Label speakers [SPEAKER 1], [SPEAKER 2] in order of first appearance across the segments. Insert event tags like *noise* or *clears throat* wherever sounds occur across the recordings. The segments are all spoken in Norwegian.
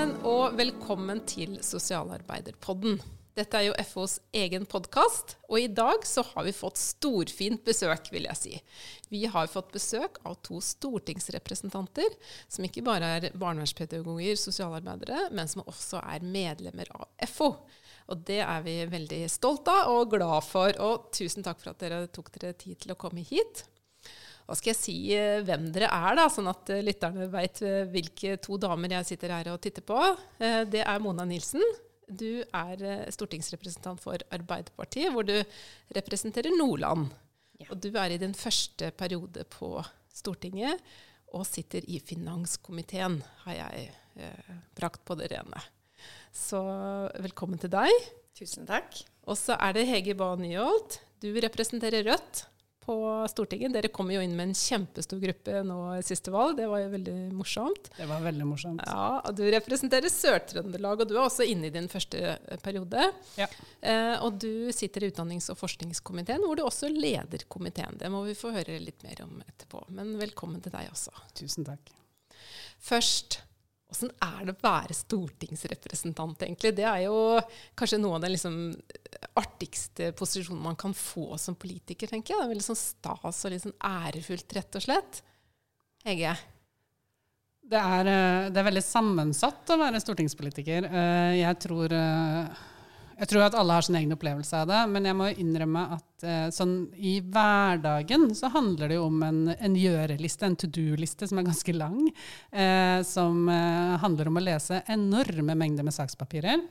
[SPEAKER 1] sammen, og velkommen til Sosialarbeiderpodden. Dette er jo FOs egen podkast, og i dag så har vi fått storfint besøk, vil jeg si. Vi har fått besøk av to stortingsrepresentanter, som ikke bare er barnevernspedagoger, sosialarbeidere, men som også er medlemmer av FO. Og det er vi veldig stolt av og glad for, og tusen takk for at dere tok dere tid til å komme hit. Hva skal jeg si eh, hvem dere er, da, sånn at eh, lytterne veit eh, hvilke to damer jeg sitter her og titter på. Det er Mona Nilsen. Du er stortingsrepresentant for Arbeiderpartiet, hvor du representerer Nordland. Ja. Og du er i din første periode på Stortinget og sitter i finanskomiteen, har jeg eh, brakt på det rene. Så velkommen til deg.
[SPEAKER 2] Tusen takk.
[SPEAKER 1] Og så er det Hege Bae Nyholt. Du representerer Rødt på Stortinget. Dere kom jo inn med en kjempestor gruppe nå i siste valg. Det var jo veldig morsomt.
[SPEAKER 3] Det var veldig morsomt.
[SPEAKER 1] Ja, og Du representerer Sør-Trøndelag, og du er også inne i din første eh, periode.
[SPEAKER 3] Ja.
[SPEAKER 1] Eh, og du sitter i utdannings- og forskningskomiteen, hvor du også leder komiteen. Det må vi få høre litt mer om etterpå. Men velkommen til deg også.
[SPEAKER 3] Tusen takk.
[SPEAKER 1] Først, Åssen er det å være stortingsrepresentant, egentlig? Det er jo kanskje noe av den liksom artigste posisjonen man kan få som politiker, tenker jeg. Det er veldig sånn stas og litt sånn ærefullt, rett og slett. Hege?
[SPEAKER 3] Det er, eh, det er, veldig sammensatt å være stortingspolitiker. Eh, jeg tror eh, jeg tror at alle har sin egen opplevelse av det, men jeg må innrømme at eh, sånn, i hverdagen så handler det jo om en, en gjøreliste, en to do-liste som er ganske lang. Eh, som eh, handler om å lese enorme mengder med sakspapirer.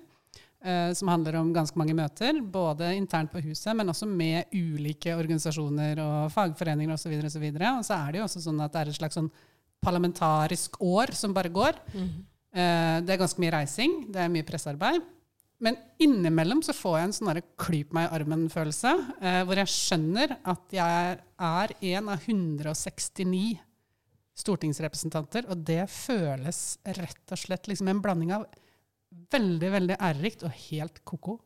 [SPEAKER 3] Eh, som handler om ganske mange møter, både internt på huset, men også med ulike organisasjoner og fagforeninger osv. Og, så videre, og, så og så er det jo også sånn at det er et slags sånn parlamentarisk år som bare går. Mm. det er ganske mye reising, det er mye pressearbeid. Men innimellom så får jeg en sånn klyp meg i armen-følelse, eh, hvor jeg skjønner at jeg er en av 169 stortingsrepresentanter, og det føles rett og slett liksom en blanding av veldig, veldig ærerikt og helt ko-ko.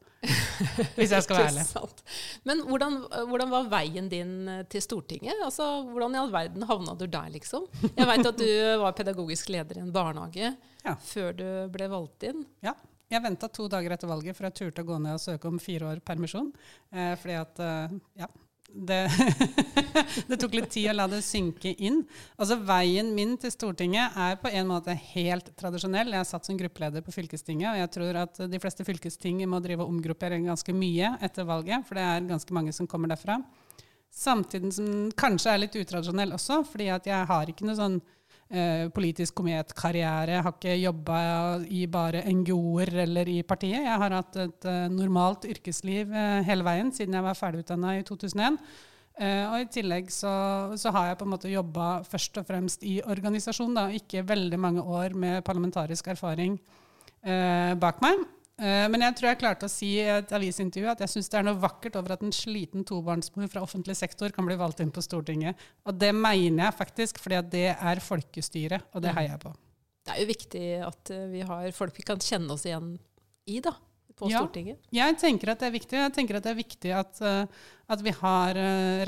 [SPEAKER 3] Hvis jeg skal *laughs* være ærlig.
[SPEAKER 1] Men hvordan, hvordan, var veien din eh, til Stortinget? Altså, Hvordan i all verden havna du der, liksom? Jeg veit at du var pedagogisk leder i en barnehage ja. før du ble valgt inn.
[SPEAKER 3] Ja. Jeg venta to dager etter valget for jeg turte å gå ned og søke om fire år permisjon. Eh, fordi at eh, ja, det, *laughs* det, tok litt tid å la det synke inn. Altså Veien min til Stortinget er på en måte helt tradisjonell. Jeg har satt som gruppeleder på fylkestinget, og jeg tror at de fleste fylkesting må drive og omgruppere ganske mye etter valget, for det er ganske mange som kommer derfra. Samtidig som den kanskje er litt utradisjonell også, fordi at jeg har ikke noe sånn eh, politisk kometkarriere. Har ikke jobba i bare NGO-er eller i partiet. Jeg har hatt et uh, normalt yrkesliv uh, hele veien siden jeg var ferdigutdanna i 2001. Uh, eh, og i tillegg så, så, har jeg på en måte jobba først og fremst i organisasjon, da, ikke veldig mange år med parlamentarisk erfaring bak meg. Eh, men jeg tror jeg klarte å si i et avisintervju at jeg syns det er noe vakkert over at en sliten tobarnsmor fra offentlig sektor kan bli valgt inn på Stortinget. Og det mener jeg faktisk, fordi det er folkestyre, og det heier jeg på.
[SPEAKER 1] Det er jo viktig at eh, vi har folk vi kan kjenne oss igjen i, da. På ja, Stortinget.
[SPEAKER 3] Jeg tenker at det er viktig. Jeg tenker at det er viktig at, uh, at vi har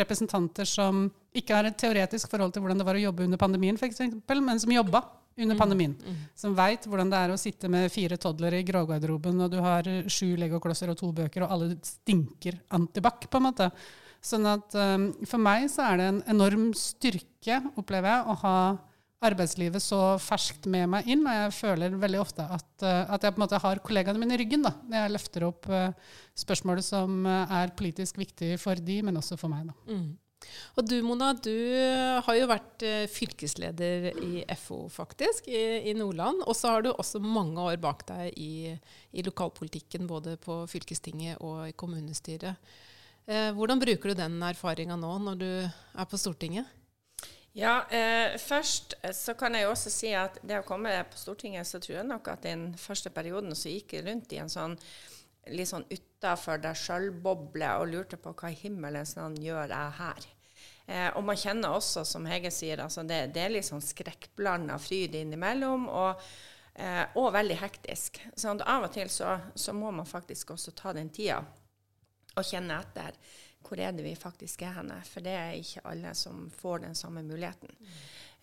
[SPEAKER 3] representanter som ikke har et teoretisk forhold til hvordan det var å jobbe under pandemien, f.eks., men som jobba under mm. pandemien. Mm. Som veit hvordan det er å sitte med fire toddlere i grågarderoben, og du har sju legoklosser og to bøker, og alle stinker antibac, på en måte. Sånn at um, for meg så er det en enorm styrke, opplever jeg, å ha arbeidslivet så ferskt med meg inn. Og jeg føler veldig ofte at, uh, at jeg på en måte har kollegaene mine i ryggen da, når jeg løfter opp uh, spørsmål som er politisk viktig for de, men også for meg. da. Mm.
[SPEAKER 1] Og du Mona, du har jo vært eh, fylkesleder i FO, faktisk, i, i Nordland. Og så har du også mange år bak deg i, i lokalpolitikken, både på fylkestinget og i kommunestyret. Eh, hvordan bruker du den erfaringa nå, når du er på Stortinget?
[SPEAKER 2] Ja, eh, først eh, så kan jeg jo også si at det å komme på Stortinget, så tror jeg nok at den første perioden så gikk jeg rundt i en sånn litt sånn utafor deg sjøl-boble og lurte på hva i himmelens navn gjør jeg her? Eh, og man kjenner også, som Hege sier, altså det, det, er litt sånn skrekkblanda fryd innimellom. Og, eh, og veldig hektisk. Så av og til så, så, må man faktisk også ta den tida og kjenne etter hvor er det vi faktisk er henne. For det er ikke alle som får den samme muligheten.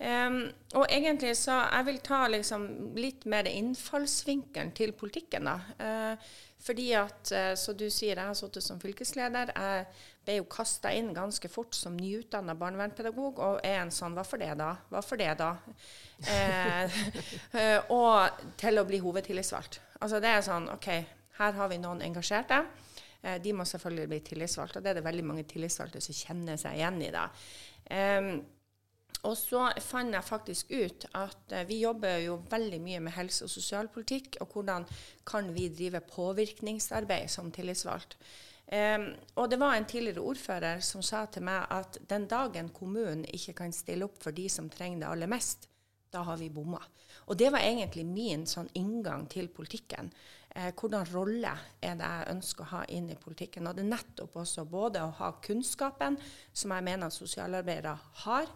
[SPEAKER 2] Um, og egentlig så jeg vil ta liksom litt mer innfallsvinkelen til politikken. da. Uh, fordi at, uh, så du sier, jeg har sittet som fylkesleder. Jeg ble jo kasta inn ganske fort som nyutdanna barnevernspedagog, og er en sånn Hva for det, da? Hva for det, da? *laughs* Eh, og til å bli hovedtillitsvalgt. Altså det er sånn OK, her har vi noen engasjerte. Eh, de må selvfølgelig bli tillitsvalgte, og det er det veldig mange tillitsvalgte som kjenner seg igjen i. da. Um, og så fant jeg faktisk ut at uh, vi jobber jo veldig mye med helse- og sosialpolitikk, og hvordan kan vi drive påvirkningsarbeid som tillitsvalgt. Um, og det var en tidligere ordfører som sa til meg at den dagen kommunen ikke kan stille opp for de som trenger det aller mest, da har vi bomma. Og det var egentlig min sånn inngang til politikken. Eh, hvordan rolle er det jeg ønsker å ha inn i politikken? Og det er nettopp også både å ha kunnskapen, som jeg mener sosialarbeidere har,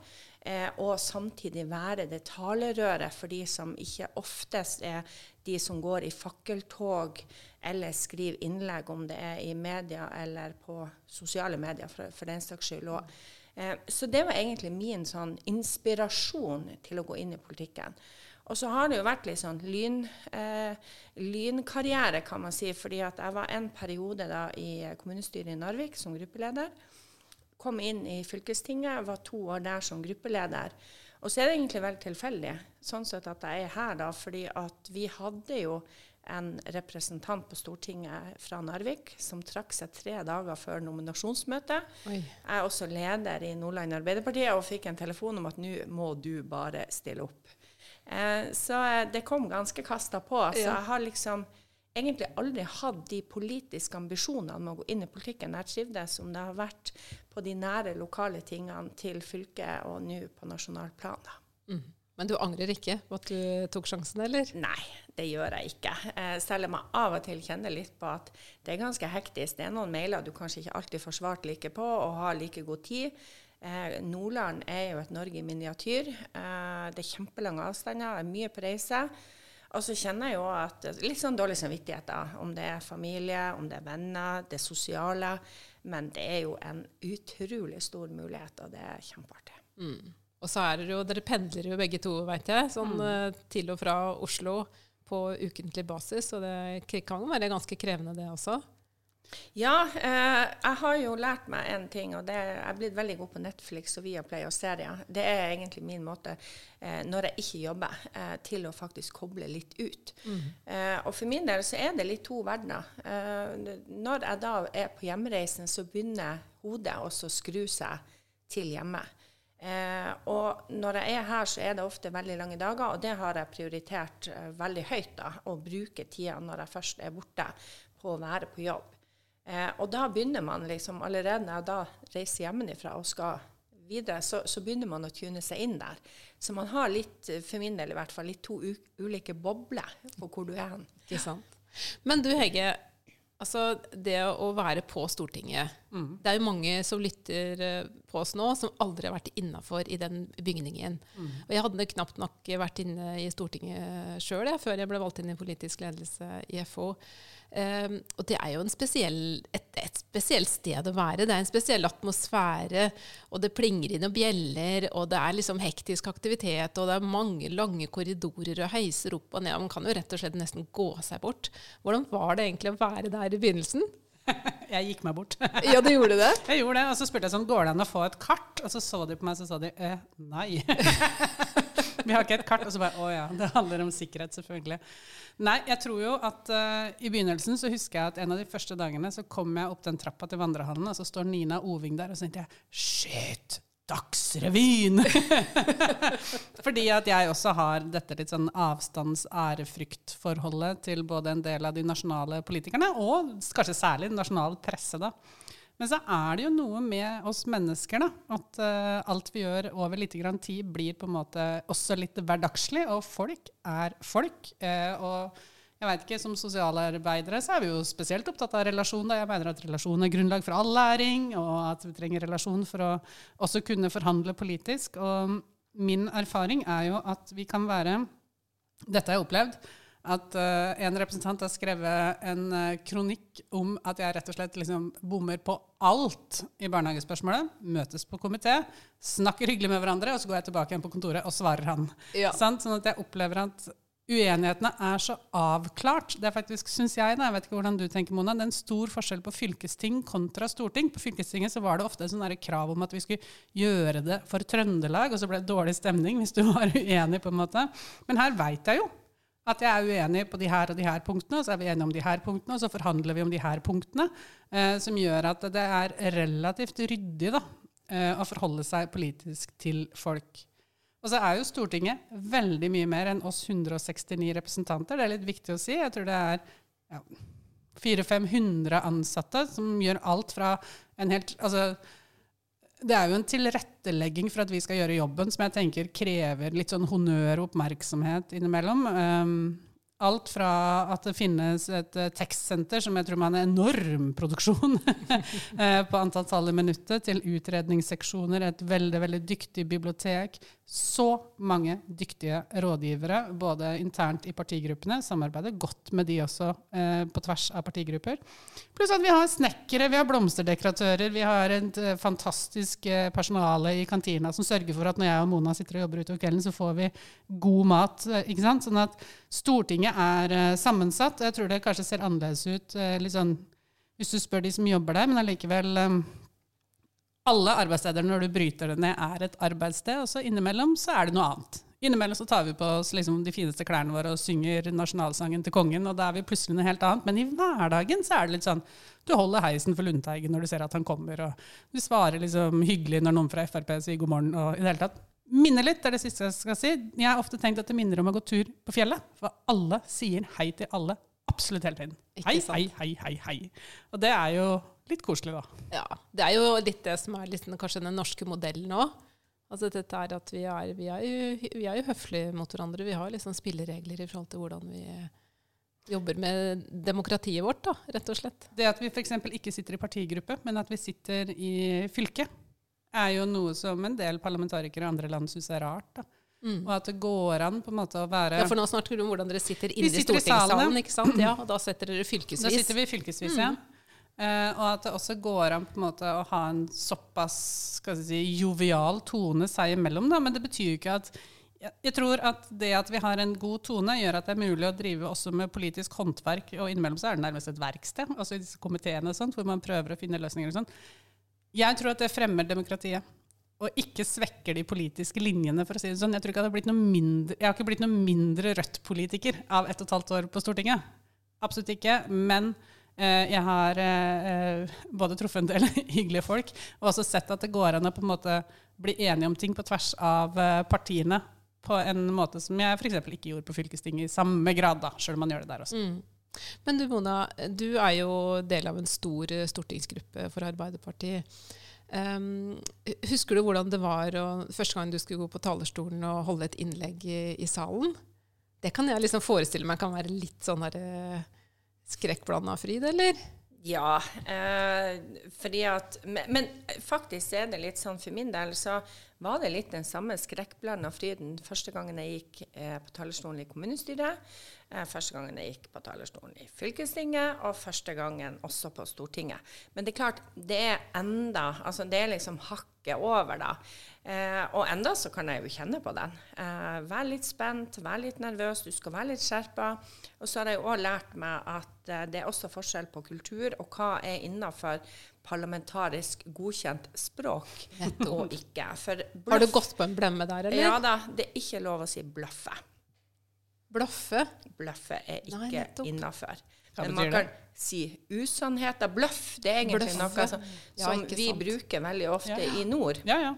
[SPEAKER 2] eh, og samtidig være det talerøret for de som ikke oftest er de som går i fakkeltog eller skriver innlegg, om det er i media eller på sosiale medier, for, for den saks skyld. Og, eh, så det var egentlig min sånn inspirasjon til å gå inn i politikken. Og så har det jo vært litt sånn lyn, eh, lynkarriere, kan man si. fordi at jeg var en periode da i kommunestyret i Narvik som gruppeleder. Kom inn i fylkestinget, var to år der som gruppeleder. Og så er det egentlig veldig tilfeldig sånn sett at jeg er her, da, fordi at vi hadde jo en representant på Stortinget fra Narvik som trakk seg tre dager før nominasjonsmøtet. Oi. Jeg er også leder i Nordland Arbeiderparti og fikk en telefon om at nå må du bare stille opp. Eh, så eh, det kom ganske kasta på. Så jeg har liksom egentlig aldri hatt de politiske ambisjonene med å gå inn i politikken. Jeg trivdes som det har vært på de nære, lokale tingene til fylket og nå på nasjonalt plan.
[SPEAKER 1] Mm. Men du angrer ikke på at du tok sjansen, eller?
[SPEAKER 2] Nei, det gjør jeg ikke. Eh, selv om jeg av og til kjenner litt på at det er ganske hektisk. Det er noen mailer du kanskje ikke alltid får svart like på og har like god tid. Eh, Nordland er jo et Norge i miniatyr. Eh, det er kjempelange avstander, er mye på reise. Og så kjenner jeg jo at litt sånn dårlig samvittighet, da. Om det er familie, om det er venner, det sosiale. Men det er jo en utrolig stor mulighet, og det er kjempeartig.
[SPEAKER 1] Mm. Og så er det jo, dere pendler jo begge to, veit jeg, sånn mm. Eh, til og fra Oslo på ukentlig basis. Og det kan jo være ganske krevende, det også?
[SPEAKER 2] Ja, eh, jeg har jo lært meg en ting, og det er, jeg er blitt veldig god på Netflix og Viaplay og serier. Det er egentlig min måte, eh, når jeg ikke jobber, eh, til å faktisk koble litt ut. Mm. Eh, og for min del så er det litt to verdener. Eh, når jeg da er på hjemreisen, så begynner hodet også å skru seg til hjemme. Eh, og når jeg er her, så er det ofte veldig lange dager, og det har jeg prioritert veldig høyt. da, Å bruke tida når jeg først er borte, på å være på jobb. Eh, og da begynner man liksom, allerede når jeg da reiser hjemmefra og skal videre, så, så, begynner man å tune seg inn der. Så man har litt, for min del i hvert fall, litt to ulike bobler på hvor du er hen.
[SPEAKER 1] Ikke sant. Men du Hege, altså det å være på Stortinget mm. Det er jo mange som lytter eh, på oss nå, som aldri har vært innafor i den bygningen. Mm. Og jeg hadde knapt nok vært inne i Stortinget sjøl før jeg ble valgt inn i politisk ledelse i FO. Um, og det er jo spesiell, et, et, spesielt sted å være. Det er en spesiell atmosfære, og det plinger inn og bjeller, og det er liksom hektisk aktivitet, og det er mange lange korridorer og heiser opp og ned. Man kan jo rett og slett nesten gå seg bort. Hvordan var det egentlig å være der i begynnelsen? *laughs*
[SPEAKER 3] Jeg gikk meg bort. *laughs*
[SPEAKER 1] ja, du gjorde det? *laughs*
[SPEAKER 3] Jeg gjorde det, Og så spurte jeg sånn, går det an å få et kart? Og så så de på meg, så sa de eh, nei. Vi har ikke et kart. Og så bare å ja, det handler om sikkerhet, selvfølgelig. Nei, jeg tror jo at uh, i begynnelsen så husker jeg at en av de første dagene så kom jeg opp den trappa til vandrehallen, og så står Nina Oving der, og så tenkte jeg shit! Dagsrevyen! *laughs* Fordi at jeg også har dette litt sånn avstands-ærefrykt-forholdet til både en del av de nasjonale politikerne, og kanskje særlig den nasjonale presse, da. Men så er det jo noe med oss mennesker, da. At uh, alt vi gjør over litt tid, blir på en måte også litt hverdagslig. Og folk er folk. Uh, og jeg vet ikke, Som sosialarbeidere så er vi jo spesielt opptatt av relasjon. Da. Jeg mener at relasjon er grunnlag for all læring, og at vi trenger relasjon for å også kunne forhandle politisk. Og min erfaring er jo at vi kan være Dette har jeg opplevd at uh, en representant har skrevet en uh, kronikk om at jeg rett og slett liksom bommer på alt i barnehagespørsmålet. Møtes på komité, snakker hyggelig med hverandre, og så går jeg tilbake igjen på kontoret og svarer han.
[SPEAKER 1] Ja.
[SPEAKER 3] Sant? Sånn at jeg opplever at uenighetene er så avklart. Det er faktisk, synes jeg, da, jeg vet ikke hvordan du tenker, Mona, det er en stor forskjell på fylkesting kontra storting. På fylkestinget så var det ofte sånn krav om at vi skulle gjøre det for Trøndelag, og så ble det dårlig stemning hvis du var uenig, på en måte. Men her veit jeg jo at jeg er uenig på de her og de her punktene, og så er vi enige om de her punktene, og så forhandler vi om de her punktene, eh, som gjør at det er relativt ryddig da, eh, å forholde seg politisk til folk. Og så er jo Stortinget veldig mye mer enn oss 169 representanter. Det er litt viktig å si. Jeg tror det er ja, 400-500 ansatte som gjør alt fra en helt Altså det er jo en tilrettelegging for at vi skal gjøre jobben, som jeg tenker krever litt sånn honnør og oppmerksomhet innimellom. Um, alt fra at det finnes et uh, tekstsenter som jeg tror har en enorm produksjon uh, *laughs* på antall tall i minuttet, til utredningsseksjoner, et veldig, veldig dyktig bibliotek, så mange dyktige rådgivere, både internt i partigruppene, samarbeider godt med de også eh, på tvers av partigrupper. Pluss at vi har snekkere, vi har blomsterdekoratører, vi har et eh, fantastisk eh, personale i kantina som sørger for at når jeg og Mona sitter og jobber utover kvelden, så får vi god mat. Eh, ikke sant? Sånn at Stortinget er eh, sammensatt. Jeg tror det kanskje ser annerledes ut eh, litt sånn, hvis du spør de som jobber der, men allikevel alle arbeidssteder når du bryter det ned, er et arbeidssted, og så innimellom så er det noe annet. Innimellom så tar vi på oss liksom de fineste klærne våre og synger nasjonalsangen til kongen, og da er vi plutselig noe helt annet. Men i hverdagen så er det litt sånn du holder heisen for Lundteigen når du ser at han kommer, og du svarer liksom hyggelig når noen fra Frp sier god morgen, og i det hele tatt. Minner litt, det er det siste jeg skal si. Jeg har ofte tenkt at det minner om å gå tur på fjellet, for alle sier hei til alle absolutt hele tiden. Hei, hei, hei, hei, hei. Og det er jo litt koselig, da.
[SPEAKER 1] Ja. Det er jo litt det som er liksom, kanskje den norske modellen òg. Altså dette er at vi er, vi, er jo, vi er, jo, høflige mot hverandre. Vi har liksom spilleregler i forhold til hvordan vi jobber med demokratiet vårt, da, rett og slett.
[SPEAKER 3] Det at vi f.eks. ikke sitter i partigruppe, men at vi sitter i fylke, er jo noe som en del parlamentarikere i andre land syns er rart. da. Mm. Og at det går an på en måte å være
[SPEAKER 1] Ja, For nå snakker du om hvordan dere sitter inne i stortingssalen, ikke sant? Ja, og da setter dere fylkesvis.
[SPEAKER 3] Da sitter vi fylkesvis, mm. ja. Uh, og at det også går an på en måte å ha en såpass skal si, jovial tone seg imellom. Da. Men det betyr jo ikke at jeg, tror at det at vi har en god tone, gjør at det er mulig å drive også med politisk håndverk. Og innimellom så er det nærmest et verksted, altså i disse komiteene og sånt, hvor man prøver å finne løsninger. og sånt. Jeg tror at det fremmer demokratiet. Og ikke svekker de politiske linjene, for å si det sånn. Jeg, tror ikke har blitt noe mindre, jeg har ikke blitt noe mindre Rødt-politiker av ett og et halvt år på Stortinget. Absolutt ikke. Men jeg har eh, både truffet en del *laughs* hyggelige folk, og også sett at det går an å på en måte bli enige om ting på tvers av eh, partiene på en måte som jeg f.eks. ikke gjorde på fylkestinget i samme grad, da, selv om man gjør det der også. Mm.
[SPEAKER 1] Men du Mona, du er jo del av en stor stortingsgruppe for Arbeiderpartiet. Um, husker du hvordan det var og, første gang du skulle gå på talerstolen og holde et innlegg i, i salen? Det kan jeg liksom forestille meg kan være litt sånn herre skrekkblanda fryd, eller?
[SPEAKER 2] Ja, eh, fordi at men, men, faktisk er det litt sånn for min del så var det litt den samme skrekkblanda fryden første gangen jeg gikk eh, på talerstolen i kommunestyret, første gangen jeg gikk på talerstolen i fylkestinget, og første gangen også på Stortinget. Men det er klart, det er enda Altså det er liksom hakket over, da. Eh, og enda så kan jeg jo kjenne på den. Eh, vær litt spent, vær litt nervøs, du skal være litt skjerpa. Og så har jeg òg lært meg at eh, det er også forskjell på kultur og hva er innafor parlamentarisk godkjent språk og ikke.
[SPEAKER 1] har du gått på en blemme der, eller?
[SPEAKER 2] Ja da. Det er ikke lov å si bløffe.
[SPEAKER 1] Bløffe?
[SPEAKER 2] Bløffe er ikke innafor. Men man kan si usannheter. Bløff, det er egentlig bløffe. noe som, som ja, vi bruker veldig ofte ja, ja. i nord.
[SPEAKER 3] Ja, ja.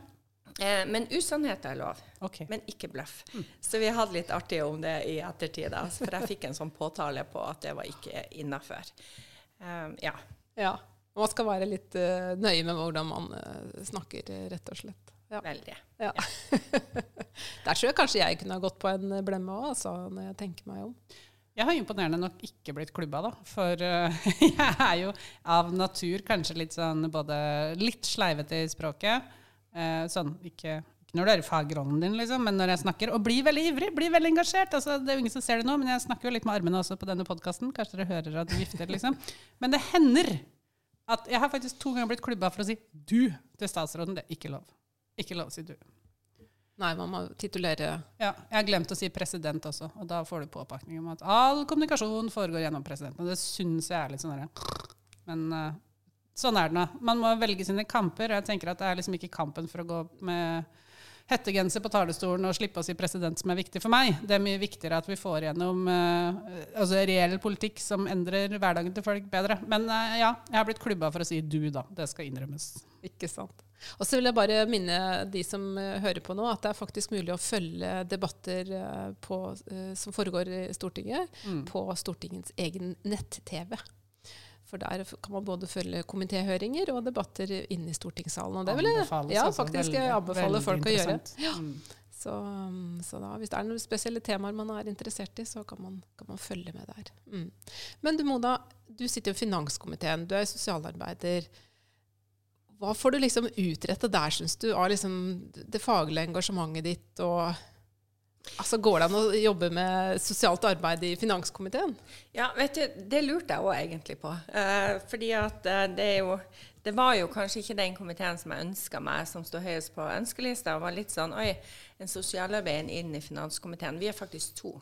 [SPEAKER 2] Eh, men usannheter er lov, okay. men ikke bløff. Mm. Så vi hadde litt artig om det i ettertid, da, for jeg fikk en sånn påtale på at det var ikke innafor. Um, ja.
[SPEAKER 1] ja. Man skal være litt uh, nøye med hvordan man uh, snakker, rett og slett.
[SPEAKER 2] Ja. Veldig.
[SPEAKER 1] Ja. *laughs* Der tror jeg kanskje jeg kunne ha gått på en blemme òg, altså, når jeg tenker meg om.
[SPEAKER 3] Jeg har imponerende nok ikke blitt klubba, da. For uh, *laughs* jeg er jo av natur kanskje litt sånn både litt sleivete i språket. Uh, sånn, ikke, ikke når du er i fagrollen din, liksom, men når jeg snakker, og blir veldig ivrig, blir veldig engasjert. Altså, det er jo ingen som ser det nå, men jeg snakker jo litt med armene også på denne podkasten. Kanskje dere hører at du vifter, liksom. Men det hender at jeg har faktisk to ganger blitt klubba for å si 'du' til statsråden. Det er ikke lov. Ikke lov å si 'du'.
[SPEAKER 1] Nei, man må titulere
[SPEAKER 3] Ja, jeg har glemt å si president også, og da får du påpakning om at all kommunikasjon foregår gjennom presidenten. Og det syns jeg er litt sånn derre Men uh, sånn er det nå. Man må velge sine kamper. Jeg tenker at det er liksom ikke kampen for å gå med hettegenser på talerstolen og slippe å si president som er viktig for meg. Det er mye viktigere at vi får gjennom uh, altså reell politikk som endrer hverdagen til folk bedre. Men uh, ja, jeg har blitt klubba for å si du, da. Det skal innrømmes.
[SPEAKER 1] Ikke sant. Og så vil jeg bare minne de som uh, hører på nå, at det er faktisk mulig å følge debatter på, som foregår i Stortinget, mm. på Stortingets egen nett-TV. For der kan man både følge komitéhøringer og debatter inne i stortingssalen. Og det vil jeg ja, altså. faktisk veldig, anbefale folk å gjøre. Ja. Mm. Så, så da, hvis det er noen spesielle temaer man er interessert i, så kan man, kan man følge med der. Mm. Men du Mona, du sitter i finanskomiteen, du er sosialarbeider. Hva får du liksom utrette der, syns du, av liksom det faglige engasjementet ditt og Altså, Går det an å jobbe med sosialt arbeid i finanskomiteen?
[SPEAKER 2] Ja, vet du, det lurte jeg òg egentlig på. Eh, fordi at uh, det er jo Det var jo kanskje ikke den komiteen som jeg ønska meg, som står høyest på ønskelista. Det var litt sånn Oi, en sosialarbeider inn i finanskomiteen. Vi er faktisk to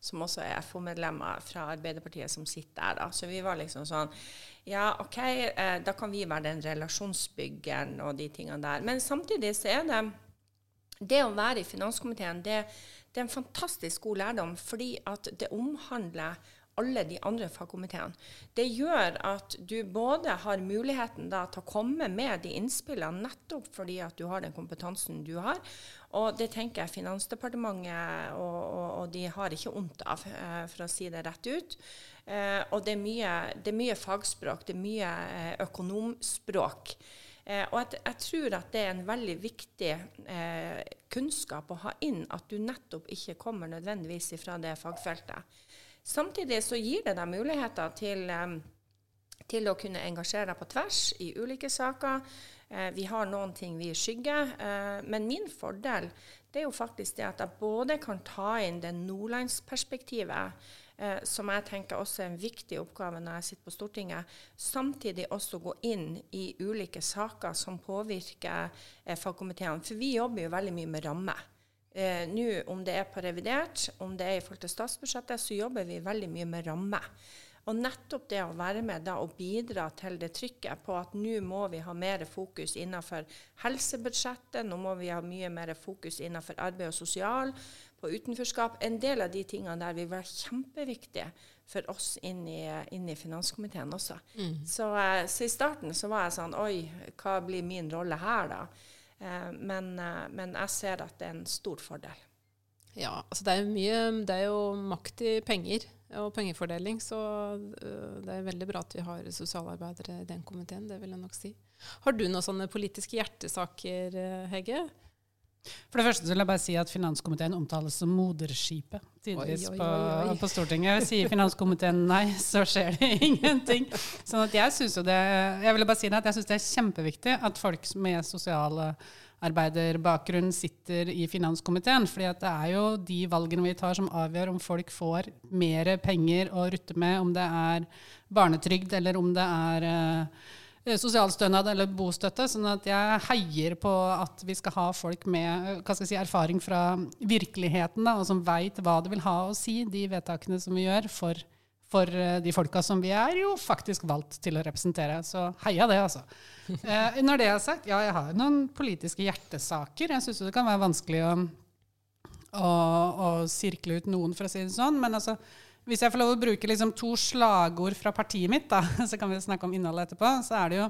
[SPEAKER 2] som også er FO-medlemmer fra Arbeiderpartiet som sitter der. Da. Så vi var liksom sånn Ja, OK, eh, da kan vi være den relasjonsbyggeren og de tingene der. Men samtidig så er det det å være i finanskomiteen, det det er en fantastisk god lærdom, fordi at det omhandler alle de andre fagkomiteene. Det gjør at du både har muligheten da, til å komme med de innspillene nettopp fordi at du har den kompetansen du har. Og det tenker jeg Finansdepartementet og, og, og de har ikke vondt av, eh, for å si det rett ut. Eh, og det er, mye, det er, mye, fagspråk, det er mye eh, økonomspråk. Eh, og jeg, jeg, tror at det er en veldig viktig eh, kunnskap å ha inn, at du nettopp ikke kommer nødvendigvis fra det fagfeltet. Samtidig så gir det deg muligheter til, til å kunne engasjere deg på tvers i ulike saker. Eh, vi har noen ting vi skygger, eh, men min fordel det er jo faktisk det at jeg både kan ta inn det nordlandsperspektivet eh, som jeg tenker også er en viktig oppgave når jeg sitter på Stortinget. Samtidig også gå inn i ulike saker som påvirker fagkomiteene. For vi jobber jo veldig mye med rammer. Eh, Nå, om det er på revidert, om det er i forhold til statsbudsjettet, så jobber vi veldig mye med rammer. Og nettopp det å være med da og bidra til det trykket på at nå må vi ha mer fokus innenfor helsebudsjettet, nå må vi ha mye mer fokus innenfor arbeid og sosial, på utenforskap. En del av de tingene der vil være kjempeviktige for oss inn i, inn i finanskomiteen også. Mm. Så, eh, så, i starten så var jeg sånn Oi, hva blir min rolle her, da? Eh, men, eh, men, jeg ser at det er en stor fordel.
[SPEAKER 1] Ja, altså det er mye Det er jo makt i penger og pengefordeling, så det er veldig bra at vi har sosialarbeidere i den komiteen, det vil jeg nok si. Har du noen sånne politiske hjertesaker, Hegge?
[SPEAKER 3] For det første vil jeg bare si at finanskomiteen omtales som moderskipet tidvis på, på, Stortinget. Sier finanskomiteen nei, så skjer det *laughs* ingenting. Sånn at jeg syns jo det jeg vil bare si det at jeg synes det er kjempeviktig at folk med sosialarbeiderbakgrunn sitter i finanskomiteen. fordi det er jo de valgene vi tar som avgjør om folk får mer penger å rutte med, om det er barnetrygd eller om det er Eh, sosialstønad eller bostøtte. sånn at jeg heier på at vi skal ha folk med hva skal jeg si, erfaring fra virkeligheten, da, og som veit hva det vil ha å si, de vedtakene som vi gjør, for, for eh, de folka som vi er jo faktisk valgt til å representere. Så heia det, altså. *laughs* Eh, når det er sagt, ja, jeg har noen politiske hjertesaker. Jeg syns det kan være vanskelig å, å, å sirkle ut noen, for å si det sånn. men altså hvis jeg får lov å bruke liksom to slagord fra partiet mitt, da, *laughs* så kan vi snakke om innholdet etterpå, så er det jo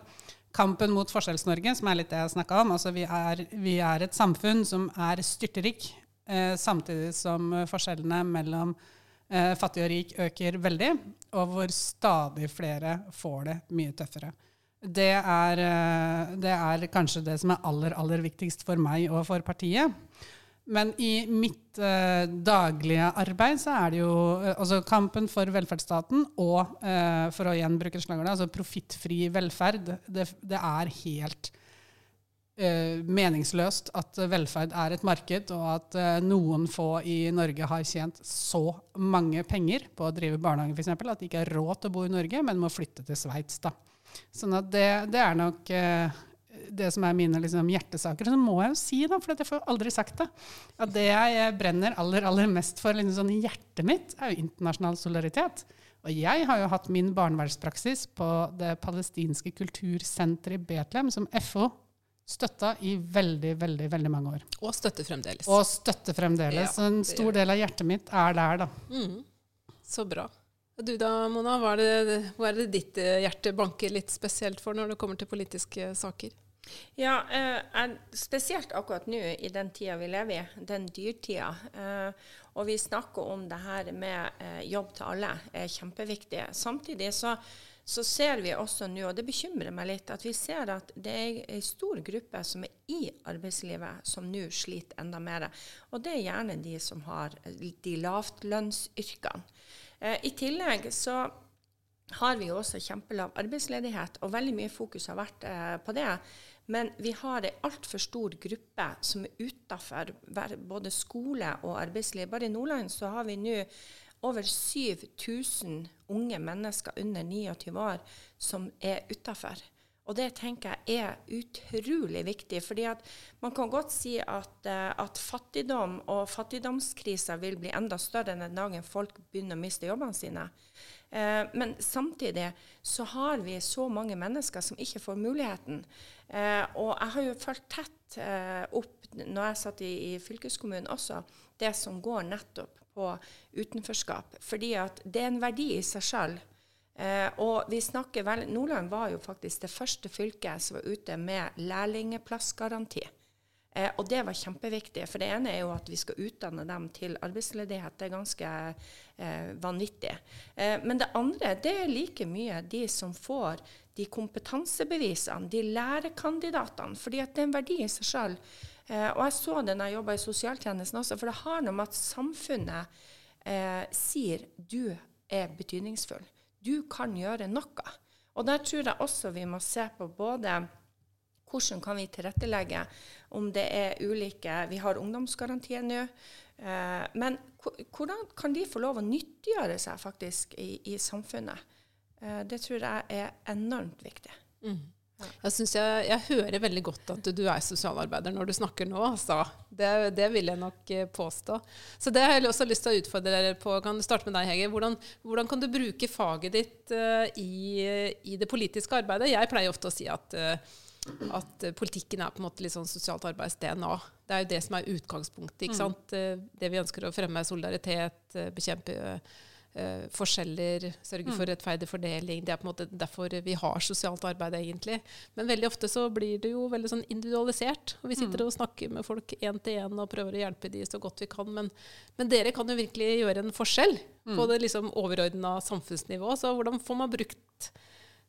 [SPEAKER 3] kampen mot Forskjells-Norge, som er litt det jeg snakka om. Altså, vi er, vi er, et samfunn som er styrterik, eh, samtidig som forskjellene mellom eh, fattig og rik øker veldig, og hvor stadig flere får det mye tøffere. Det er, eh, det er kanskje det som er aller, aller viktigst for meg og for partiet. Men i mitt uh, daglige arbeid så er det jo uh, altså kampen for velferdsstaten og, uh, for å igjen bruke slagordet, altså profittfri velferd, det, det, er helt eh, meningsløst at velferd er et marked, og at eh, noen få i Norge har tjent så mange penger på å drive barnehage f.eks. at de ikke har råd til å bo i Norge, men må flytte til Sveits. Sånn at det, det er nok eh, det som er mine liksom, hjertesaker. Så må jeg jo si, da, for jeg får aldri sagt det, at det jeg brenner aller, aller mest for liksom, sånn i hjertet mitt, er jo internasjonal solidaritet. Og jeg har jo hatt min barnevernspraksis på det palestinske kultursenteret i Betlehem, som FO støtta i veldig, veldig veldig mange år.
[SPEAKER 1] Og støtter fremdeles.
[SPEAKER 3] Og støtter fremdeles.
[SPEAKER 1] Ja,
[SPEAKER 3] så en stor del av hjertet mitt er der, da.
[SPEAKER 1] Mm. Så bra. Og Du da, Mona, hva er, det, hva er det ditt hjerte banker litt spesielt for når det kommer til politiske saker?
[SPEAKER 2] Ja, eh, spesielt akkurat nå i den tida vi lever i, den dyrtida. Eh, og vi snakker om det her med eh, jobb til alle, er kjempeviktig. Samtidig så, så ser vi også nå, og det bekymrer meg litt, at vi ser at det er en stor gruppe som er i arbeidslivet, som nå sliter enda mer. Og det er gjerne de som har eh, de lavtlønnsyrkene. Eh, I tillegg så har vi jo også kjempelav arbeidsledighet, og veldig mye fokus har vært eh, på det. Men vi har ei altfor stor gruppe som er utafor både skole og arbeidsliv. Bare i Nordland så har vi nå over 7000 unge mennesker under 29 år som er utafor. Og det tenker jeg er utrolig viktig. fordi man kan godt si at, eh, at fattigdom og fattigdomskriser vil bli enda større den dagen folk begynner å miste jobbene sine. Eh, men samtidig så har vi så mange mennesker som ikke får muligheten. Eh, og jeg har jo fulgt tett eh, opp, når jeg satt i, i fylkeskommunen også, det som går nettopp på utenforskap. Fordi at det er en verdi i seg sjøl. Eh, og vi snakker vel, Nordland var jo faktisk det første fylket som var ute med lærlingplassgaranti. Eh, og det var kjempeviktig. For det ene er jo at vi skal utdanne dem til arbeidsledighet. Det er ganske eh, vanvittig. Eh, men det andre det er like mye de som får de kompetansebevisene, de lærekandidatene. fordi at det er en verdi i seg sjøl. Eh, og jeg så det når jeg jobba i sosialtjenesten også, for det har noe med at samfunnet eh, sier du er betydningsfull. Du kan gjøre noe. Og der tror jeg også vi må se på både hvordan kan vi tilrettelegge om det er ulike Vi har ungdomsgarantien nå. Eh, men hvordan kan de få lov å nyttiggjøre seg faktisk i, i samfunnet? Eh, det tror jeg er enormt viktig.
[SPEAKER 1] Jeg, synes jeg, jeg hører veldig godt at du er sosialarbeider når du snakker nå. Altså. Det, det vil jeg nok eh, påstå. Så det har jeg også lyst til å utfordre dere på. Kan du starte med deg, Hege? Hvordan, hvordan kan du bruke faget ditt uh, i, i det politiske arbeidet? Jeg pleier ofte å si at, eh, at eh, politikken er på en måte litt sånn sosialt arbeids DNA. Det er jo det som er utgangspunktet. ikke sant? Eh, Det vi ønsker å fremme er solidaritet, eh, bekjempe uh, forskjeller, sørge for rettferdig fordeling. Det er på en måte derfor vi har sosialt arbeid, egentlig. Men veldig ofte så blir det jo veldig sånn individualisert. Og vi sitter og snakker med folk én til én og prøver å hjelpe de så godt vi kan. Men, men dere kan jo virkelig gjøre en forskjell på det liksom overordna samfunnsnivået. Så hvordan får man brukt,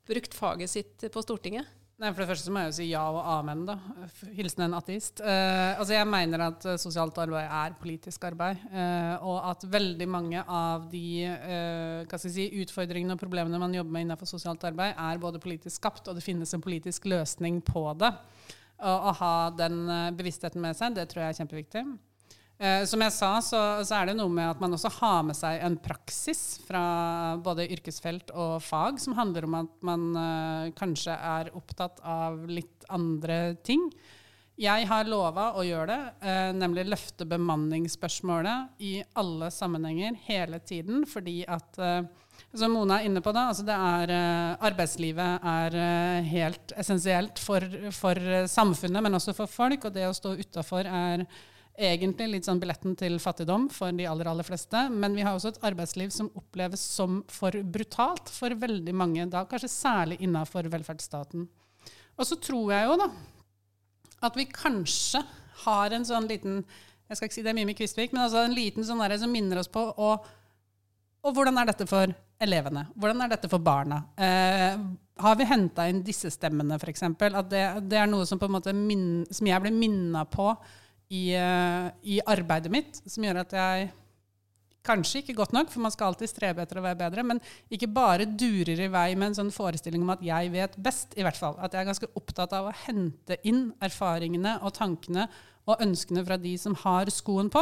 [SPEAKER 1] brukt faget sitt på Stortinget?
[SPEAKER 3] Nei, For det første så må jeg jo si ja og amen, da. Hilsen en ateist. Eh, altså Jeg mener at eh, sosialt arbeid er politisk arbeid. Eh, og at veldig mange av de eh, hva skal jeg si, utfordringene og problemene man jobber med innenfor sosialt arbeid, er både politisk skapt, og det finnes en politisk løsning på det. Og å ha den eh, bevisstheten med seg, det tror jeg er kjempeviktig. Eh, som jeg sa, så, så er det noe med at man også har med seg en praksis fra både yrkesfelt og fag, som handler om at man eh, kanskje er opptatt av litt andre ting. Jeg har lova å gjøre det, eh, nemlig løfte bemanningsspørsmålet i alle sammenhenger hele tiden, fordi at eh, som Mona er inne på, da, altså er, eh, arbeidslivet er eh, helt essensielt for, for eh, samfunnet, men også for folk. Og det å stå utafor er egentlig litt sånn billetten til fattigdom for de aller, aller fleste. Men vi har også et arbeidsliv som oppleves som for brutalt for veldig mange, da kanskje særlig innafor velferdsstaten. Og så tror jeg jo da at vi kanskje har en sånn liten Jeg skal ikke si det er Mimi Kvistvik, men altså en liten sånn derre som minner oss på å og hvordan er dette for elevene? Hvordan er dette for barna? Eh, har vi henta inn disse stemmene, f.eks.? At det, det er noe som, på en måte min, som jeg blir minna på i, eh, i arbeidet mitt, som gjør at jeg Kanskje ikke godt nok, for man skal alltid strebe etter å være bedre, men ikke bare durer i vei med en sånn forestilling om at jeg vet best, i hvert fall. At jeg er ganske opptatt av å hente inn erfaringene og tankene og ønskene fra de som har skoen på.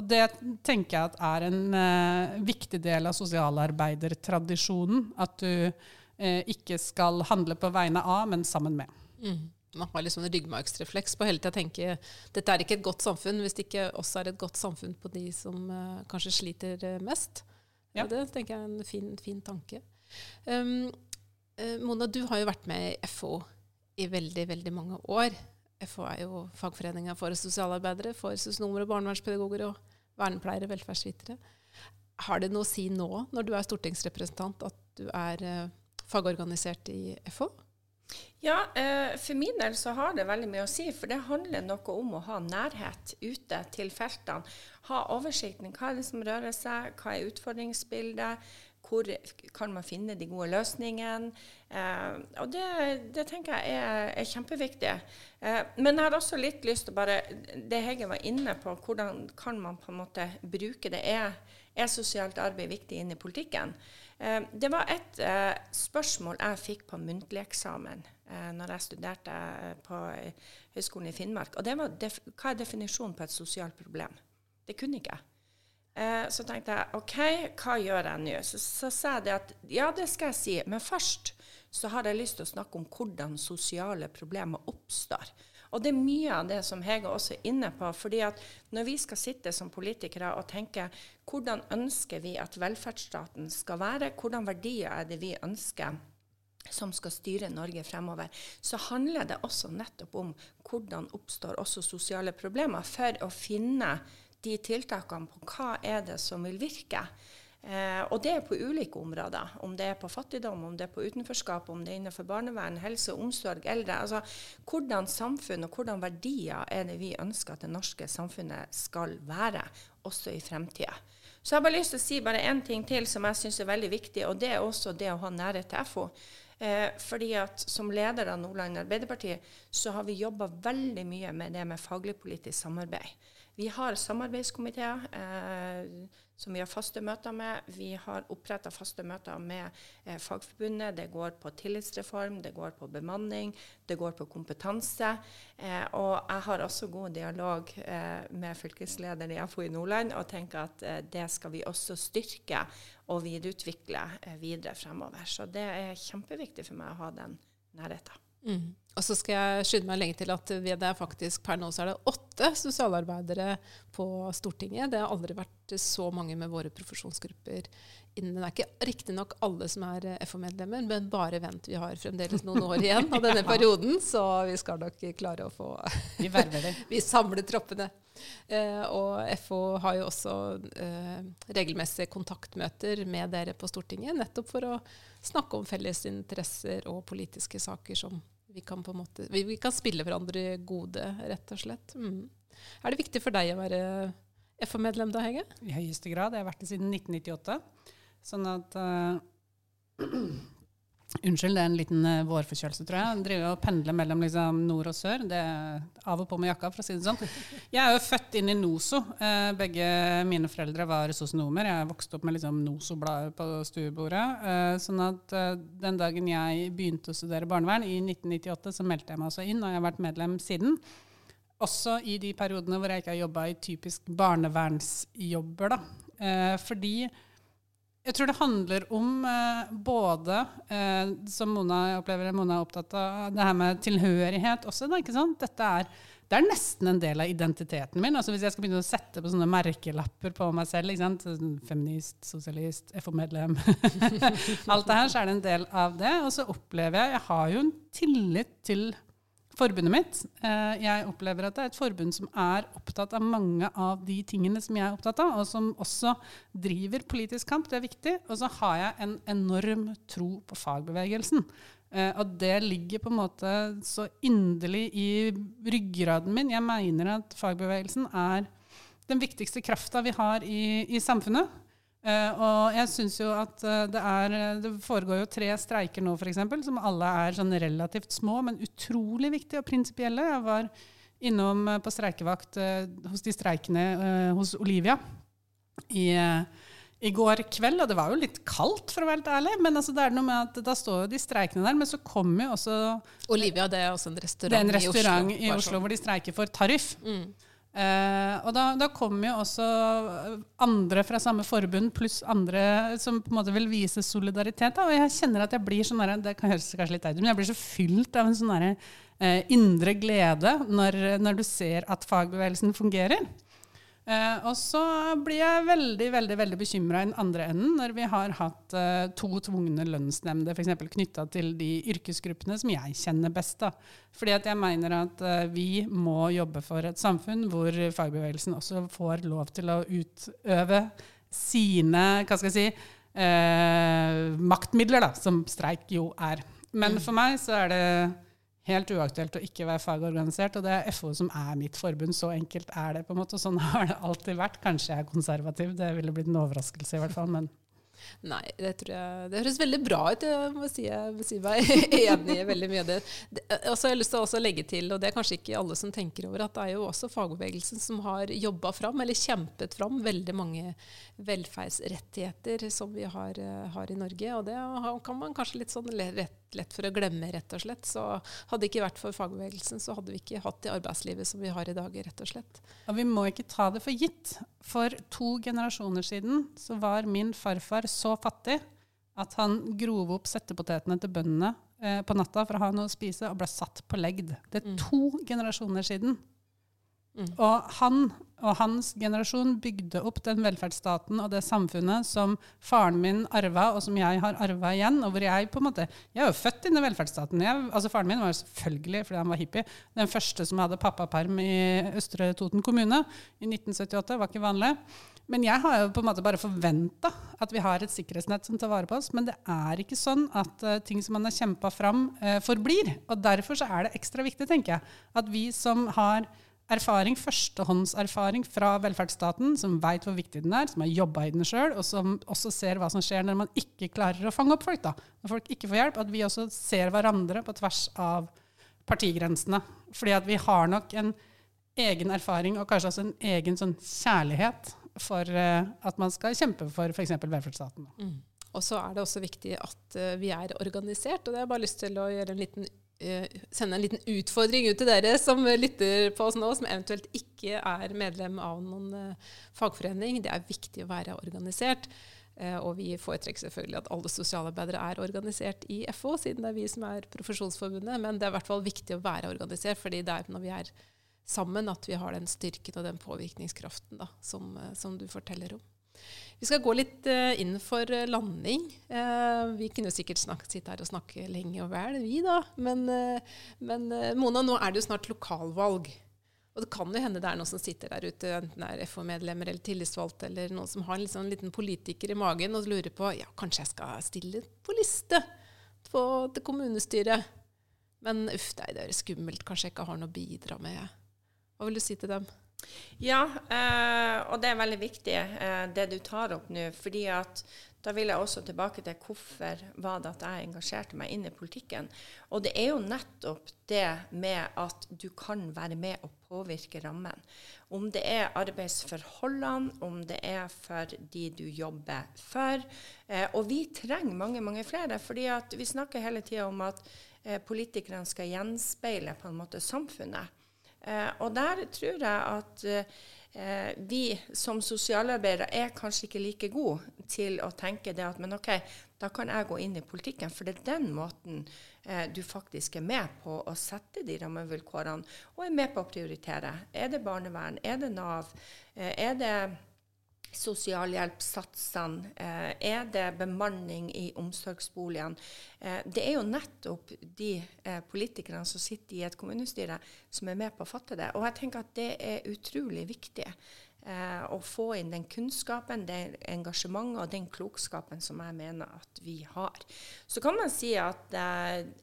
[SPEAKER 3] Og det tenker jeg at er en eh, viktig del av sosialarbeidertradisjonen. At du eh, ikke skal handle på vegne av, men sammen med.
[SPEAKER 1] Mm man har liksom en ryggmargsrefleks på hele tida å tenke dette er ikke et godt samfunn hvis det ikke også er et godt samfunn på de som uh, kanskje sliter uh, mest. Ja. Det tenker jeg er en fin, fin tanke. Um, uh, Mona, du har jo vært med i FO i veldig, veldig mange år. FO er jo fagforeninga for sosialarbeidere, for sosionomer og barnevernspedagoger og vernepleiere, velferdsvitere. Har det noe å si nå, når du er stortingsrepresentant, at du er fagorganisert i FO?
[SPEAKER 2] Ja, eh, for min del så har det veldig mye å si. For det handler noe om å ha nærhet ute til feltene. Ha oversikten. Hva er det som rører seg? Hva er utfordringsbildet? Hvor kan man finne de gode løsningene? Eh, og det, det, tenker jeg er, er kjempeviktig. Eh, men jeg har også litt lyst til bare Det Hege var inne på, hvordan kan man på en måte bruke det? Er, er sosialt arbeid viktig inn i politikken? Eh, det var et eh, spørsmål jeg fikk på muntlig eksamen eh, når jeg studerte på Høgskolen i Finnmark. Og det var hva er definisjonen på et sosialt problem? Det kunne ikke jeg. Så tenkte jeg OK, hva gjør jeg nå? Så, så sa jeg det at ja, det skal jeg si, men først så har jeg lyst til å snakke om hvordan sosiale problemer oppstår. Og det er mye av det som Hege også er inne på. fordi at når vi skal sitte som politikere og tenke hvordan ønsker vi at velferdsstaten skal være, hvordan verdier er det vi ønsker som skal styre Norge fremover, så handler det også nettopp om hvordan oppstår også sosiale problemer, for å finne de tiltakene på hva er det som vil virke. Eh, og det er på ulike områder. Om det er på fattigdom, om det er på utenforskap, om det er innenfor barnevern, helse, omsorg, eldre. Altså, hvordan samfunn og hvordan verdier er det vi ønsker at det norske samfunnet skal være, også i fremtida. Så jeg har bare lyst til å si bare én ting til som jeg syns er veldig viktig, og det er også det å ha nærhet til FO. Eh, fordi at Som leder av Nordland Arbeiderparti så har vi jobba veldig mye med det med faglig-politisk samarbeid. Vi har samarbeidskomiteer. Eh, som vi har faste møter med. Vi har oppretta faste møter med eh, Fagforbundet. Det går på tillitsreform, det går på bemanning, det går på kompetanse. Eh, og jeg har også god dialog eh, med fylkeslederen i FO i Nordland og tenker at eh, det skal vi også styrke og videreutvikle eh, videre fremover. Så det er kjempeviktig for meg å ha den nærheten.
[SPEAKER 1] Mm. Og så skal jeg skynde meg lenge til at det er faktisk per nå så er det åtte sosialarbeidere på Stortinget. Det har aldri vært så mange med våre profesjonsgrupper innen. Det er ikke riktignok alle som er FO-medlemmer, men bare vent, vi har fremdeles noen år igjen av denne *laughs* perioden, så vi skal nok klare å få
[SPEAKER 3] Vi verver det. *laughs*
[SPEAKER 1] vi samler troppene. Eh, og FO har jo også eh, regelmessige kontaktmøter med dere på Stortinget, nettopp for å snakke om felles interesser og politiske saker som vi kan, måte, vi, vi kan spille hverandre gode, rett og slett. Mm. Er det viktig for deg å være FO-medlem da, Hege?
[SPEAKER 3] I høyeste grad. Jeg har vært det siden 1998. Sånn at uh, Unnskyld, det er en liten uh, vårforkjølelse, tror jeg. Driver og pendler mellom liksom, nord og sør. Det er av og på med jakka, for å si det sånn. Jeg er jo født inn i NOSO. Uh, begge mine foreldre var sosionomer. Jeg vokste opp med liksom, NOSO-bladet på stuebordet. Uh, sånn at den dagen jeg begynte å studere barnevern, i 1998, så meldte jeg meg også inn, og jeg har vært medlem siden. Også i de periodene hvor jeg ikke har jobba i typisk barnevernsjobber. da. fordi jeg tror det handler om eh, både, eh, som Mona jeg opplever Mona er opptatt av, det her med tilhørighet også. Da, ikke sant? Dette er, det er nesten en del av identiteten min. Altså Hvis jeg skal begynne å sette på sånne merkelapper på meg selv, ikke sant? Sånn feminist, sosialist, FO-medlem *laughs* Alt det her, så er det en del av det. Og så opplever jeg Jeg har jo en tillit til forbundet mitt. Eh, jeg opplever at det er et forbund som er opptatt av mange av de tingene som jeg er opptatt av, og som også driver politisk kamp. Det er viktig. Og så har jeg en enorm tro på fagbevegelsen. Eh, og det ligger på en måte så inderlig i ryggraden min. Jeg mener at fagbevegelsen er den viktigste krafta vi har i, i samfunnet. Uh, og jeg syns jo at uh, det er Det foregår jo tre streiker nå, f.eks., som alle er sånn relativt små, men utrolig viktige og prinsipielle. Jeg var innom på streikevakt hos de streikende hos Olivia. i, i går kveld, og det var jo litt kaldt, for å være helt ærlig. Men altså, det er noe med at da står jo de streikende der, men så kommer jo også
[SPEAKER 1] Olivia, det er også en restaurant,
[SPEAKER 3] det er en restaurant
[SPEAKER 1] i Oslo,
[SPEAKER 3] i Oslo
[SPEAKER 1] sånn.
[SPEAKER 3] hvor de streiker for tariff.
[SPEAKER 1] Mm.
[SPEAKER 3] Eh, og da, da kommer jo også andre fra samme forbund, pluss andre som på en måte vil vise solidaritet. Da. Og jeg kjenner at jeg blir sånn der, det kan høres kanskje litt teit ut, men jeg blir så fylt av en sånn derre, uh, indre glede når, når du ser at fagbevegelsen fungerer. Eh, og så blir jeg veldig veldig, veldig bekymra i den andre enden når vi har hatt eh, to tvungne lønnsnemnder f.eks. knytta til de yrkesgruppene som jeg kjenner best. Da. Fordi at jeg mener at eh, vi må jobbe for et samfunn hvor fagbevegelsen også får lov til å utøve sine hva skal jeg si, eh, maktmidler, da, som streik jo er. Men for meg så er det helt uaktuelt å ikke være fagorganisert, og det er FO som er mitt forbund. Så enkelt er det. på en måte, og Sånn *laughs* har det alltid vært. Kanskje jeg er konservativ, det ville blitt en overraskelse i hvert fall. men...
[SPEAKER 1] Nei, det jeg Det høres veldig bra ut. Jeg må si, jeg må si meg enig i veldig mye av det. det og så har jeg lyst til å legge til, og det er kanskje ikke alle som tenker over, at det er jo også fagbevegelsen som har jobba fram, eller kjempet fram, veldig mange velferdsrettigheter som vi har, eh, har i Norge. Og det kan man kanskje litt sånn lett, lett for å glemme, rett og slett. Så hadde det ikke vært for fagbevegelsen, så hadde vi ikke hatt det arbeidslivet som vi har i dag, rett og slett.
[SPEAKER 3] Og vi må ikke ta det for gitt. For to generasjoner siden så var min farfar så fattig at han grov opp settepotetene til bøndene eh, på natta for å ha noe å spise, og ble satt på legd. Det er
[SPEAKER 1] Mm.
[SPEAKER 3] to generasjoner siden.
[SPEAKER 1] Mm.
[SPEAKER 3] Og han og hans generasjon bygde opp den velferdsstaten og det samfunnet som faren min arva, og som jeg har arva igjen. og hvor Jeg på en måte, jeg er jo født inn i velferdsstaten. Jeg, altså Faren min var jo selvfølgelig, fordi han var hippie, den første som hadde pappaperm i Østre Toten kommune i 1978. var ikke vanlig. Men jeg har jo på en måte bare forventa at vi har et sikkerhetsnett som tar vare på oss. Men det er ikke sånn at uh, ting som man har kjempa fram, uh, forblir. Og derfor så er det ekstra viktig, tenker jeg, at vi som har erfaring, førstehåndserfaring fra velferdsstaten, som veit hvor viktig den er, som har jobba i den sjøl, og som også ser hva som skjer når man ikke klarer å fange opp folk. da. Når folk ikke får hjelp, at vi også ser hverandre på tvers av partigrensene. Fordi at vi har nok en egen erfaring, og kanskje også en egen sånn kjærlighet for uh, at man skal kjempe for f.eks. velferdsstaten. Mm.
[SPEAKER 1] Og så er det også viktig at uh, vi er organisert. Og det har jeg bare lyst til å gjøre en liten, sende en liten utfordring ut til dere som lytter på oss nå, som eventuelt ikke er medlem av noen eh, fagforening. Det er viktig å være organisert. Eh, og vi foretrekker selvfølgelig at alle sosialarbeidere er organisert i FO, siden det er vi som er profesjonsforbundet. Men det er i hvert fall viktig å være organisert, fordi det er når vi er sammen at vi har den styrken og den påvirkningskraften da, som, eh, som du forteller om. Vi skal gå litt eh, inn for eh, landing. Eh, vi kunne sikkert snakke, sitte her og snakke lenge og vel, vi da. Men, men Mona, nå er det jo snart lokalvalg. Og det kan jo hende det er noen som sitter der ute, enten det er FO-medlemmer eller tillitsvalgte, eller noen som har en liksom, liten politiker i magen og lurer på ja, kanskje jeg skal stille på liste på, til kommunestyret. Men uff, det er skummelt. Kanskje jeg ikke har noe å bidra med. Hva vil du si til dem?
[SPEAKER 2] Ja, eh, og det er veldig viktig eh, det du tar opp nå. fordi at da vil jeg også tilbake til hvorfor var det at jeg engasjerte meg inn i politikken. Og det er jo nettopp det med at du kan være med og påvirke rammen. Om det er arbeidsforholdene, om det er for de du jobber for. Eh, og vi trenger mange, mange flere. fordi vi snakker hele tida om at politikerne skal gjenspeile på en måte samfunnet. Eh, og der tror jeg at eh, vi som sosialarbeidere er kanskje ikke like gode til å tenke det at men OK, da kan jeg gå inn i politikken. For det er den måten eh, du faktisk er med på å sette de rammevilkårene, og er med på å prioritere. Er det barnevern? Er det Nav? Eh, er det sosialhjelpssatsene? Eh, er det bemanning i omsorgsboligene? Eh, det er jo nettopp de eh, politikerne som sitter i et kommunestyre, som er med på å fatte det. Og jeg tenker at det er utrolig viktig å få inn den kunnskapen, det engasjementet og den klokskapen som jeg mener at vi har. Så kan man si at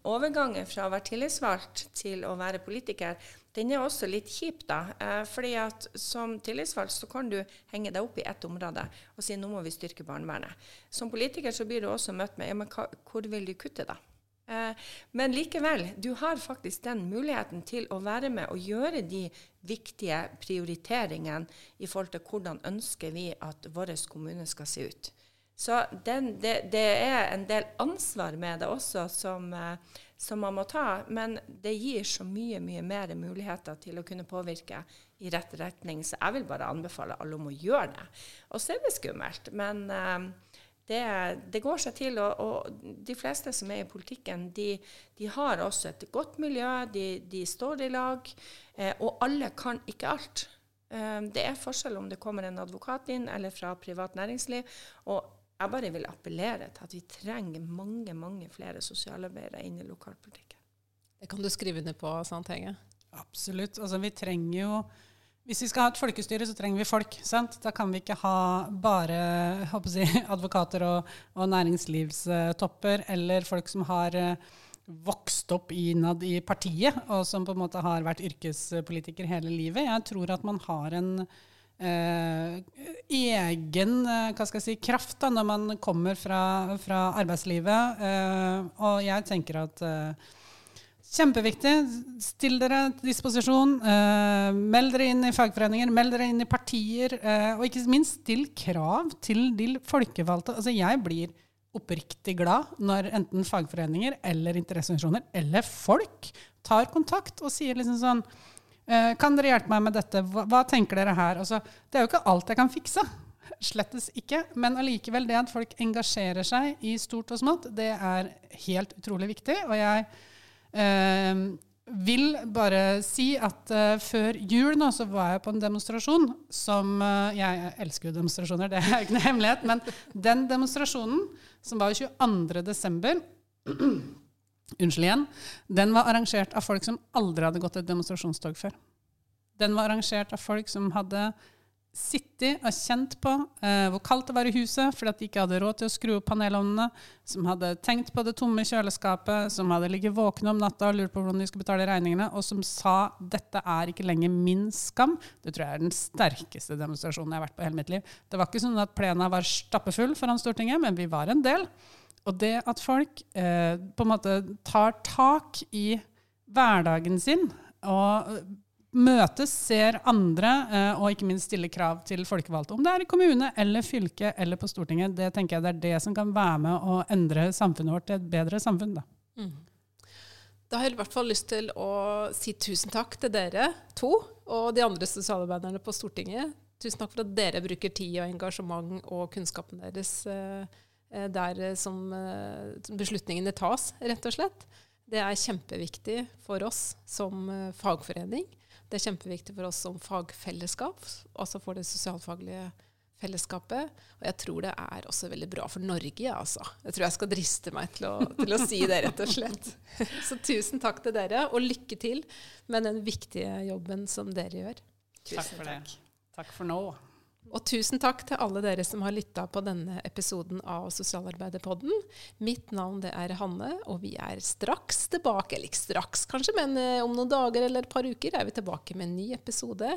[SPEAKER 2] overgangen fra å være tillitsvalgt til å være politiker, den er også litt kjip, da. Eh, fordi at som tillitsvalgt så kan du henge deg opp i ett område og si nå må vi styrke barnevernet. Som politiker så blir du også møtt med ja, men hva, hvor vil du kutte, da? Eh, men likevel, du har faktisk den muligheten til å være med og gjøre de viktige prioriteringene i forhold til hvordan ønsker vi at vår kommune skal se ut. Så den, det, det, er en del ansvar med det også som, eh, som, man må ta. Men det gir så mye mye mer muligheter til å kunne påvirke i rett retning. Så jeg vil bare anbefale alle om å gjøre det. Og så er det skummelt. Men uh, det, det, går seg til. Og, og, de fleste som er i politikken, de, de har også et godt miljø, de, de står i lag. Uh, og alle kan ikke alt. Eh, det er forskjell om det kommer en advokat inn eller fra privat næringsliv. Og jeg bare vil appellere til at vi trenger mange mange flere sosialarbeidere inn i lokalpolitikken.
[SPEAKER 1] Det kan du skrive under på, Sant Hege?
[SPEAKER 3] Absolutt. Altså, vi trenger jo hvis vi skal ha et folkestyre, så trenger vi folk. sant? Da kan vi ikke ha bare jeg, *laughs* advokater og, og næringslivstopper eller folk som har uh, vokst opp innad i partiet, og som på en måte har vært yrkespolitiker hele livet. Jeg tror at man har en egen uh, hva skal jeg si, kraft da, når man kommer fra, fra arbeidslivet. og jeg tenker at Kjempeviktig. Still dere til disposisjon. Eh, meld dere inn i fagforeninger, meld dere inn i partier. Eh, og ikke minst still krav til de folkevalgte. Altså, jeg blir oppriktig glad når enten fagforeninger eller interesseorganisasjoner eller folk tar kontakt og sier liksom sånn Kan dere hjelpe meg med dette? Hva, hva tenker dere her? Altså, det er jo ikke alt jeg kan fikse. *laughs* Slettes ikke. Men allikevel, det at folk engasjerer seg i stort og smått, det er helt utrolig viktig. Og jeg eh, vil bare si at eh, før jul nå så var jeg på en demonstrasjon som eh, Jeg elsker jo demonstrasjoner, det er ikke noe hemmelighet. Men den demonstrasjonen, som var 22.12. *clears throat* Unnskyld igjen. Den var arrangert av folk som aldri hadde gått et demonstrasjonstog før. Den var arrangert av folk som hadde sittet og kjent på eh, hvor kaldt det var i huset fordi at de ikke hadde råd til å skru opp panelovnene, som hadde tenkt på det tomme kjøleskapet, som hadde ligget våkne om natta og lurt på hvordan de skulle betale regningene, og som sa dette er ikke lenger min skam. Det tror jeg er den sterkeste demonstrasjonen jeg har vært på i hele mitt liv. Det var ikke sånn at plena var stappfull foran Stortinget, men vi var en del. Og det at folk eh, på en måte tar tak i hverdagen sin og møtes, ser andre, eh, og ikke minst stiller krav til folkevalgte. Om det er i kommune eller fylke eller på Stortinget. Det tenker jeg det er det som kan være med å endre samfunnet vårt til et bedre samfunn. Da. Mm.
[SPEAKER 1] Da har jeg i hvert fall lyst til å si tusen takk til dere to og de andre sosialarbeiderne på Stortinget. Tusen takk for at dere bruker tid og engasjement og kunnskapen deres eh, eh der eh, som beslutningene tas, rett og slett. Det er kjempeviktig for oss som fagforening. Det er kjempeviktig for oss som fagfellesskap, altså for det sosialfaglige fellesskapet. Og jeg tror det er også veldig bra for Norge, altså. Jeg tror jeg skal driste meg til å, til å si det, rett og slett. *laughs* Så tusen takk til dere, og lykke til med den viktige jobben som dere gjør.
[SPEAKER 3] Tusen takk for det. Takk for nå.
[SPEAKER 1] Og tusen takk til alle dere som har lytta på denne episoden av Sosialarbeiderpodden. Mitt navn det er Hanne, og vi er straks tilbake. Eller ikke straks, kanskje, men eh, om noen dager eller et par uker er vi tilbake med en ny episode.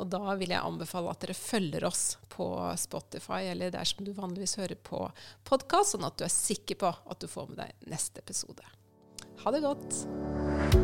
[SPEAKER 1] Og da vil jeg anbefale at dere følger oss på Spotify eller der som du vanligvis hører på podkast, sånn at du er sikker på at du får med deg neste episode. Ha det godt.